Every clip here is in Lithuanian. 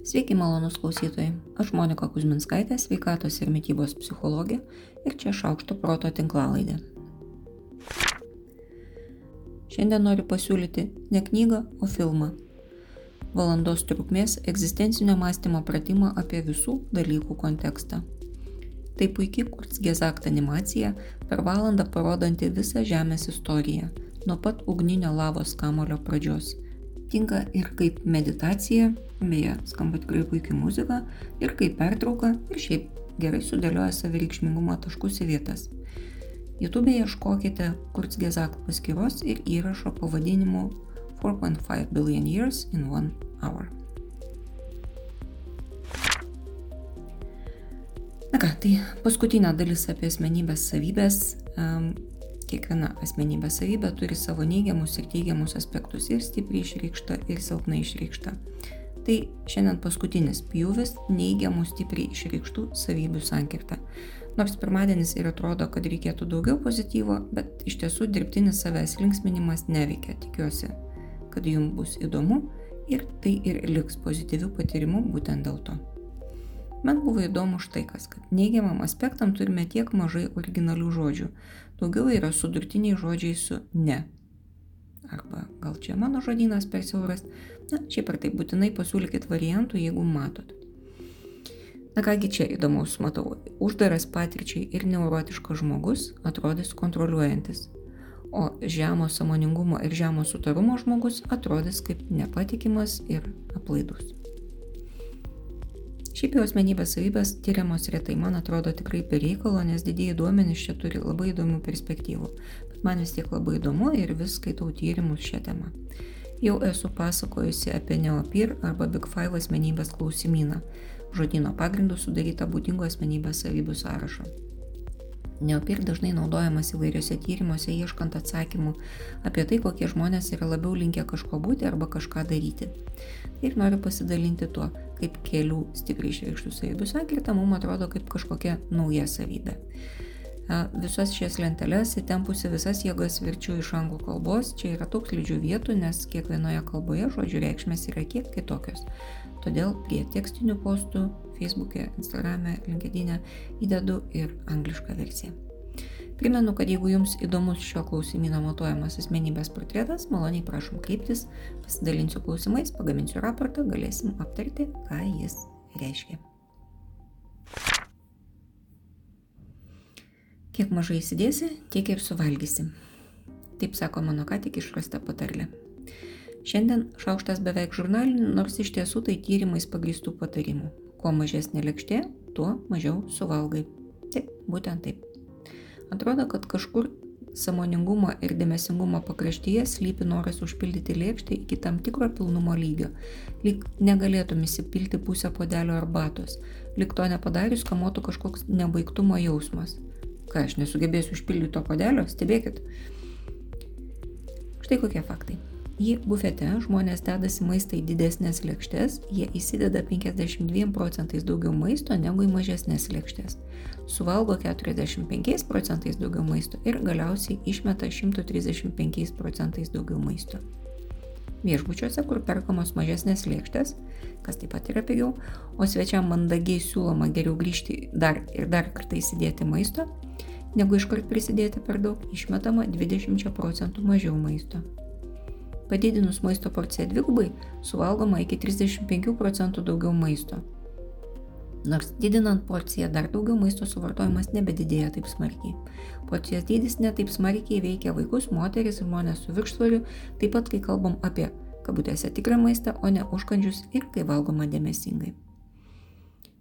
Sveiki, malonus klausytojai. Aš Monika Kuzminskaitė, sveikatos ir mytybos psichologė ir čia šaukšto proto tinklalaidė. Šiandien noriu pasiūlyti ne knygą, o filmą. Valandos trukmės egzistencinio mąstymo pratimą apie visų dalykų kontekstą. Tai puikiai kursgezakt animacija per valandą parodanti visą Žemės istoriją, nuo pat ugninio lavos kamulio pradžios tinka ir kaip meditacija, beje, skamba tikrai puikiai muzika, ir kaip pertrauka, ir šiaip gerai sudėlioja savireikšmingumo taškus į vietas. YouTube ieškokite Kurzgesagt paskyros ir įrašo pavadinimu 4.5 billion years in one hour. Na ką, tai paskutinė dalis apie asmenybės savybės. Kiekviena asmenybės savybė turi savo neigiamus ir teigiamus aspektus ir stipriai išreikšta, ir silpnai išreikšta. Tai šiandien paskutinis pjūvis neigiamų stipriai išreikštų savybių sankirta. Nors pirmadienis ir atrodo, kad reikėtų daugiau pozityvo, bet iš tiesų dirbtinis savęs linksminimas neveikia. Tikiuosi, kad jums bus įdomu ir tai ir liks pozityvių patyrimų būtent dėl to. Man buvo įdomu štai kas, kad neigiamam aspektam turime tiek mažai originalių žodžių. Daugiau yra sudurtiniai žodžiai su ne. Arba gal čia mano žodynas per siauras. Na, šiaip ar tai būtinai pasiūlykit variantų, jeigu matot. Na kągi čia įdomaus matau. Uždaras patirčiai ir neurotiškas žmogus atrodys kontroliuojantis. O žemo samoningumo ir žemo sutarumo žmogus atrodys kaip nepatikimas ir aplaidus. Šiaip jau asmenybės savybės tyriamos retai, man atrodo tikrai per reikalo, nes didieji duomenys čia turi labai įdomių perspektyvų. Bet man vis tiek labai įdomu ir vis skaitau tyrimus šią temą. Jau esu pasakojusi apie Neopir arba Big Five asmenybės klausimyną, žodino pagrindų sudarytą būdingų asmenybės savybių sąrašą. Neopir dažnai naudojamas įvairiose tyrimuose ieškant atsakymų apie tai, kokie žmonės yra labiau linkę kažko būti arba kažką daryti. Ir noriu pasidalinti tuo, kaip kelių stipriai išreikštų savybių sankirta mums atrodo kaip kažkokia nauja savybė. Visas šias lenteles įtempusi visas jėgas verčiu iš anglų kalbos, čia yra slidžių vietų, nes kiekvienoje kalboje žodžių reikšmės yra kiek kitokios. Todėl prie tekstinių postų Facebook'e, Instagram'e, LinkedIn'e įdedu ir anglišką versiją. Primenu, kad jeigu jums įdomus šio klausimino matuojamas asmenybės portretas, maloniai prašom kreiptis, pasidalinsiu klausimais, pagaminsiu raportą, galėsim aptarti, ką jis reiškia. Kiek mažai įsidėsi, tiek ir suvalgysi. Taip sako mano ką tik išrasta patarlė. Šiandien šaukštas beveik žurnalinių, nors iš tiesų tai tyrimais pagrįstų patarimų. Kuo mažesnė lėkštė, tuo mažiau suvalgai. Taip, būtent taip. Atrodo, kad kažkur samoningumo ir dėmesingumo pakraštyje slypi noras užpildyti lėkštę iki tam tikro pilnumo lygio. Lyg negalėtum įsipilti pusę podelio arbatos. Lyg to nepadarius kamuotų kažkoks nebaigtumo jausmas. Ką aš nesugebėsiu užpildyti to podelio, stebėkit. Štai kokie faktai. Į bufete žmonės dedasi maistą į didesnės lėkštės, jie įsideda 52 procentais daugiau maisto negu į mažesnės lėkštės, suvalgo 45 procentais daugiau maisto ir galiausiai išmeta 135 procentais daugiau maisto. Viešbučiuose, kur perkamos mažesnės lėkštės, kas taip pat yra pigiau, o svečiam mandagiai siūloma geriau grįžti dar ir dar kartą įsidėti maisto, negu iškart prisidėti per daug, išmetama 20 procentų mažiau maisto. Padidinus maisto porciją dvigubai, suvalgoma iki 35 procentų daugiau maisto. Nors didinant porciją dar daugiau maisto suvartojimas nebedidėja taip smarkiai. Porcijos dydis netaip smarkiai veikia vaikus, moteris ir žmonės su viršsvoriu, taip pat kai kalbam apie kabutėse tikrą maistą, o ne užkandžius ir kai valgoma dėmesingai.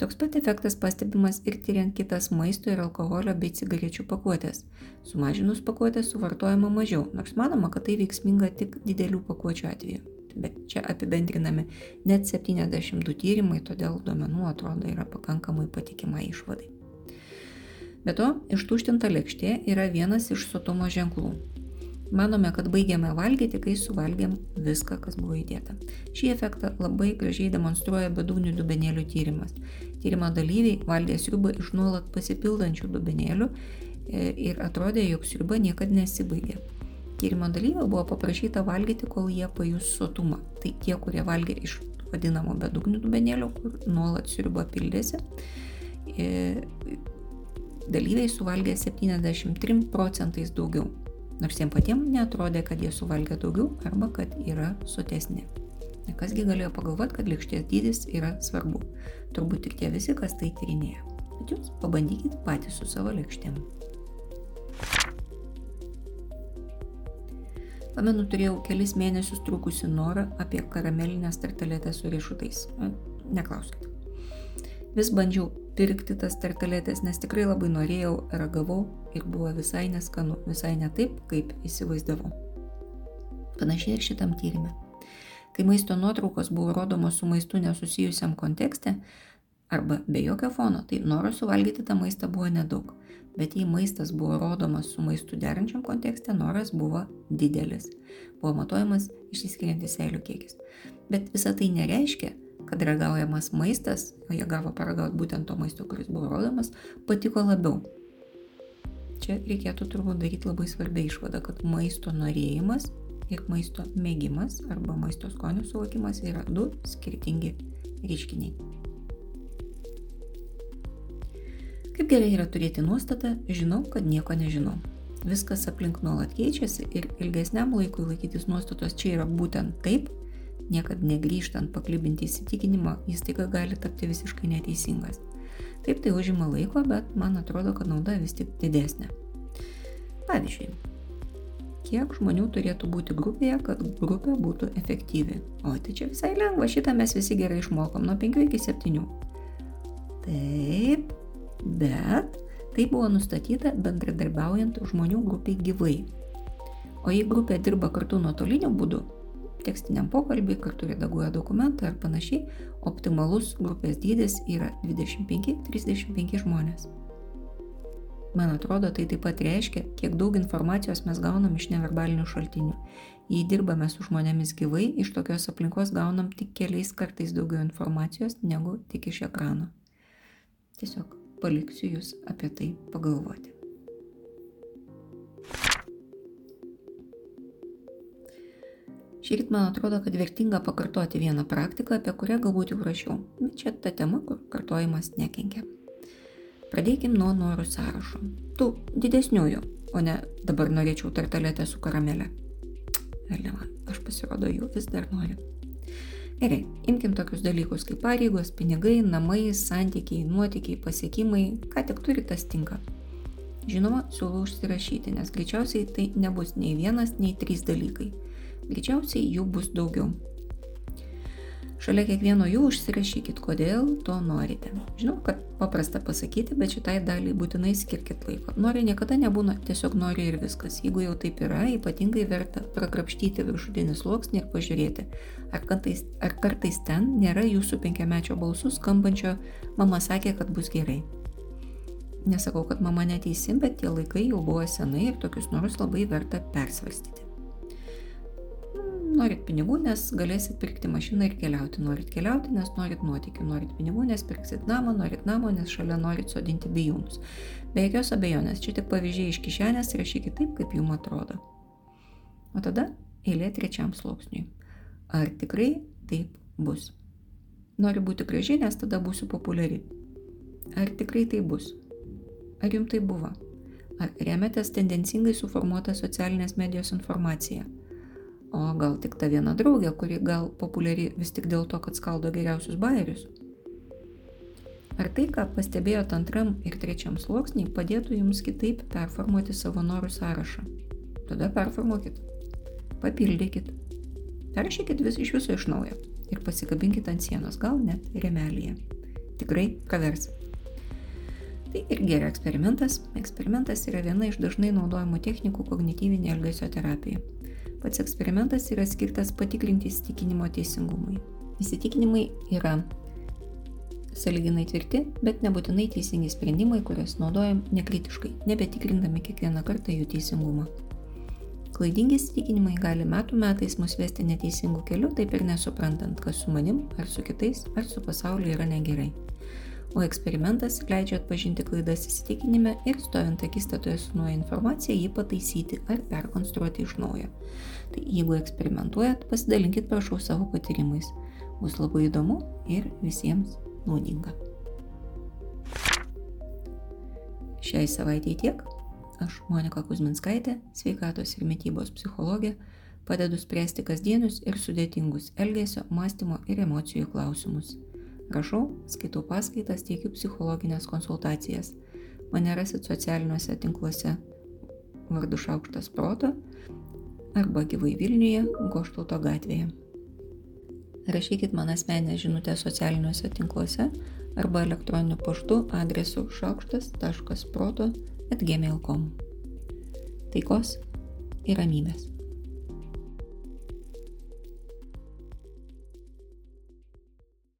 Toks pat efektas pastebimas ir tyriant kitas maisto ir alkoholio bei cigarečių pakuotės. Sumažinus pakuotės suvartojama mažiau, nors manoma, kad tai veiksminga tik didelių pakuočių atveju. Bet čia apibendrinami net 72 tyrimai, todėl duomenų atrodo yra pakankamai patikima išvadai. Be to, ištuštinta lėkštė yra vienas iš sotumo ženklų. Manome, kad baigiame valgyti, kai suvalgėm viską, kas buvo įdėta. Šį efektą labai gražiai demonstruoja bedūnių dubenėlių tyrimas. Tyrimo dalyviai valgė sriubą iš nuolat pasipildančių dubenėlių e, ir atrodė, jog sriuba niekada nesibaigė. Tyrimo dalyvių buvo paprašyta valgyti, kol jie pajus sotumą. Tai tie, kurie valgė iš vadinamo bedugnių dubenėlio, kur nuolat sriuba pildėsi, e, dalyviai suvalgė 73 procentais daugiau. Nors jiems patiems netrodė, kad jie suvalgė daugiau arba kad yra sotesni. Kasgi galėjo pagalvoti, kad lėkštės dydis yra svarbu. Turbūt tik tie visi, kas tai tyrinėja. Bet jūs pabandykit patys su savo lėkštėm. Pamenu, turėjau kelis mėnesius trukusi norą apie karamelinės tartaletės su riešutais. Neklauskit. Vis bandžiau pirkti tas tartaletės, nes tikrai labai norėjau, ragavau ir buvo visai neskanu, visai ne taip, kaip įsivaizdavau. Panašiai ir šitam tyrimė. Kai maisto nuotraukos buvo rodomos su maistu nesusijusiam kontekste arba be jokio fono, tai noro suvalgyti tą maistą buvo nedaug bet jei maistas buvo rodomas su maistu derančiam kontekste, noras buvo didelis. Buvo matuojamas išsiskiriantis seilių kiekis. Bet visa tai nereiškia, kad ragaujamas maistas, o jie gavo paragauti būtent to maisto, kuris buvo rodomas, patiko labiau. Čia reikėtų turbūt daryti labai svarbią išvadą, kad maisto norėjimas ir maisto mėgimas arba maisto skonio suvokimas yra du skirtingi reiškiniai. Kaip gerai yra turėti nuostatą, žinau, kad nieko nežinau. Viskas aplink nuolat keičiasi ir ilgesniam laikui laikytis nuostatos čia yra būtent taip, niekad negrįžtant paklibinti įsitikinimo, tik gali tapti visiškai neteisingas. Taip tai užima laiko, bet man atrodo, kad nauda vis tik didesnė. Pavyzdžiui, kiek žmonių turėtų būti grupėje, kad grupė būtų efektyvi. O tai čia visai lengva, šitą mes visi gerai išmokom nuo 5 iki 7. Taip, bet tai buvo nustatyta bendradarbiaujant žmonių grupiai gyvai. O jei grupė dirba kartu nuotoliniu būdu, tekstiniam pokalbiui, kartu redaguoja dokumentą ar panašiai, optimalus grupės dydis yra 25-35 žmonės. Man atrodo, tai taip pat reiškia, kiek daug informacijos mes gaunam iš neverbalinių šaltinių. Jei dirbame su žmonėmis gyvai, iš tokios aplinkos gaunam tik keliais kartais daugiau informacijos negu tik iš ekrano. Tiesiog paliksiu jūs apie tai pagalvoti. Šįryt man atrodo, kad vertinga pakartoti vieną praktiką, apie kurią galbūt jau rašiau, bet čia ta tema, kur kartojimas nekenkia. Pradėkim nuo norų sąrašo. Tų didesniųjų, o ne dabar norėčiau tartaletę su karamelė. Vėl man, aš pasirodo jų vis dar noriu. Gerai, imkim tokius dalykus kaip pareigos, pinigai, namai, santykiai, nuotykiai, pasiekimai, ką tik turi tas tinka. Žinoma, siūlau užsirašyti, nes greičiausiai tai nebus nei vienas, nei trys dalykai. Greičiausiai jų bus daugiau. Šalia kiekvieno jų užsirašykit, kodėl to norite. Žinau, kad paprasta pasakyti, bet šitai daliai būtinai skirkit laiko. Nori niekada nebūna, tiesiog nori ir viskas. Jeigu jau taip yra, ypatingai verta prakrapštyti viršutinį sluoksnį ir pažiūrėti, ar kartais, ar kartais ten nėra jūsų penkiamečio balsų skambančio, mama sakė, kad bus gerai. Nesakau, kad mama neteisi, bet tie laikai jau buvo senai ir tokius norus labai verta persvarstyti. Norit pinigų, nes galėsit pirkti mašiną ir keliauti. Norit keliauti, nes norit nuotikių. Norit pinigų, nes pirksit namą. Norit namą, nes šalia norit sodinti bijūnus. Be jokios abejonės, čia tik pavyzdžiai iš kišenės, rašykit taip, kaip jums atrodo. O tada eilė trečiam sluoksniui. Ar tikrai taip bus? Noriu būti graži, nes tada būsiu populiari. Ar tikrai tai bus? Ar jums tai buvo? Ar remiatės tendencingai suformuotą socialinės medijos informaciją? O gal tik ta viena draugė, kuri gal populiari vis tik dėl to, kad skaldo geriausius bairius? Ar tai, ką pastebėjot antram ir trečiam sluoksniai, padėtų jums kitaip performuoti savo norų sąrašą? Tada performuokit. Papildykit. Peršykit vis iš viso iš naujo ir pasikabinkit ant sienos, gal net remelyje. Tikrai pravers. Tai irgi yra eksperimentas. Eksperimentas yra viena iš dažnai naudojamų technikų kognityvinė elgesio terapija. Pats eksperimentas yra skirtas patikrinti įsitikinimo teisingumui. Įsitikinimai yra saliginai tvirti, bet nebūtinai teisingi sprendimai, kuriuos naudojam nekritiškai, nebetikrindami kiekvieną kartą jų teisingumą. Klaidingi įsitikinimai gali metų metais mus vesti neteisingų kelių, taip ir nesuprantant, kas su manim, ar su kitais, ar su pasauliu yra negerai. O eksperimentas leidžia atpažinti klaidas įsitikinime ir stovint akistatoje su nauja informacija jį pataisyti ar perkonstruoti iš naujo. Tai jeigu eksperimentuojat, pasidalinkit prašau savo patyrimais. Bus labai įdomu ir visiems naudinga. Šiai savaitėjai tiek. Aš Monika Kuzminskaitė, sveikatos ir mytybos psichologė, padedu spręsti kasdienius ir sudėtingus elgesio, mąstymo ir emocijų klausimus. Rašau, skaitau paskaitas, teikiu psichologinės konsultacijas. Mane rasit socialiniuose tinkluose vardu Šaukštas Proto arba gyvai Vilniuje, Goštauto gatvėje. Rašykit man asmenę žinutę socialiniuose tinkluose arba elektroniniu paštu adresu šaukštas.proto atgmail.com. Taikos ir ramybės.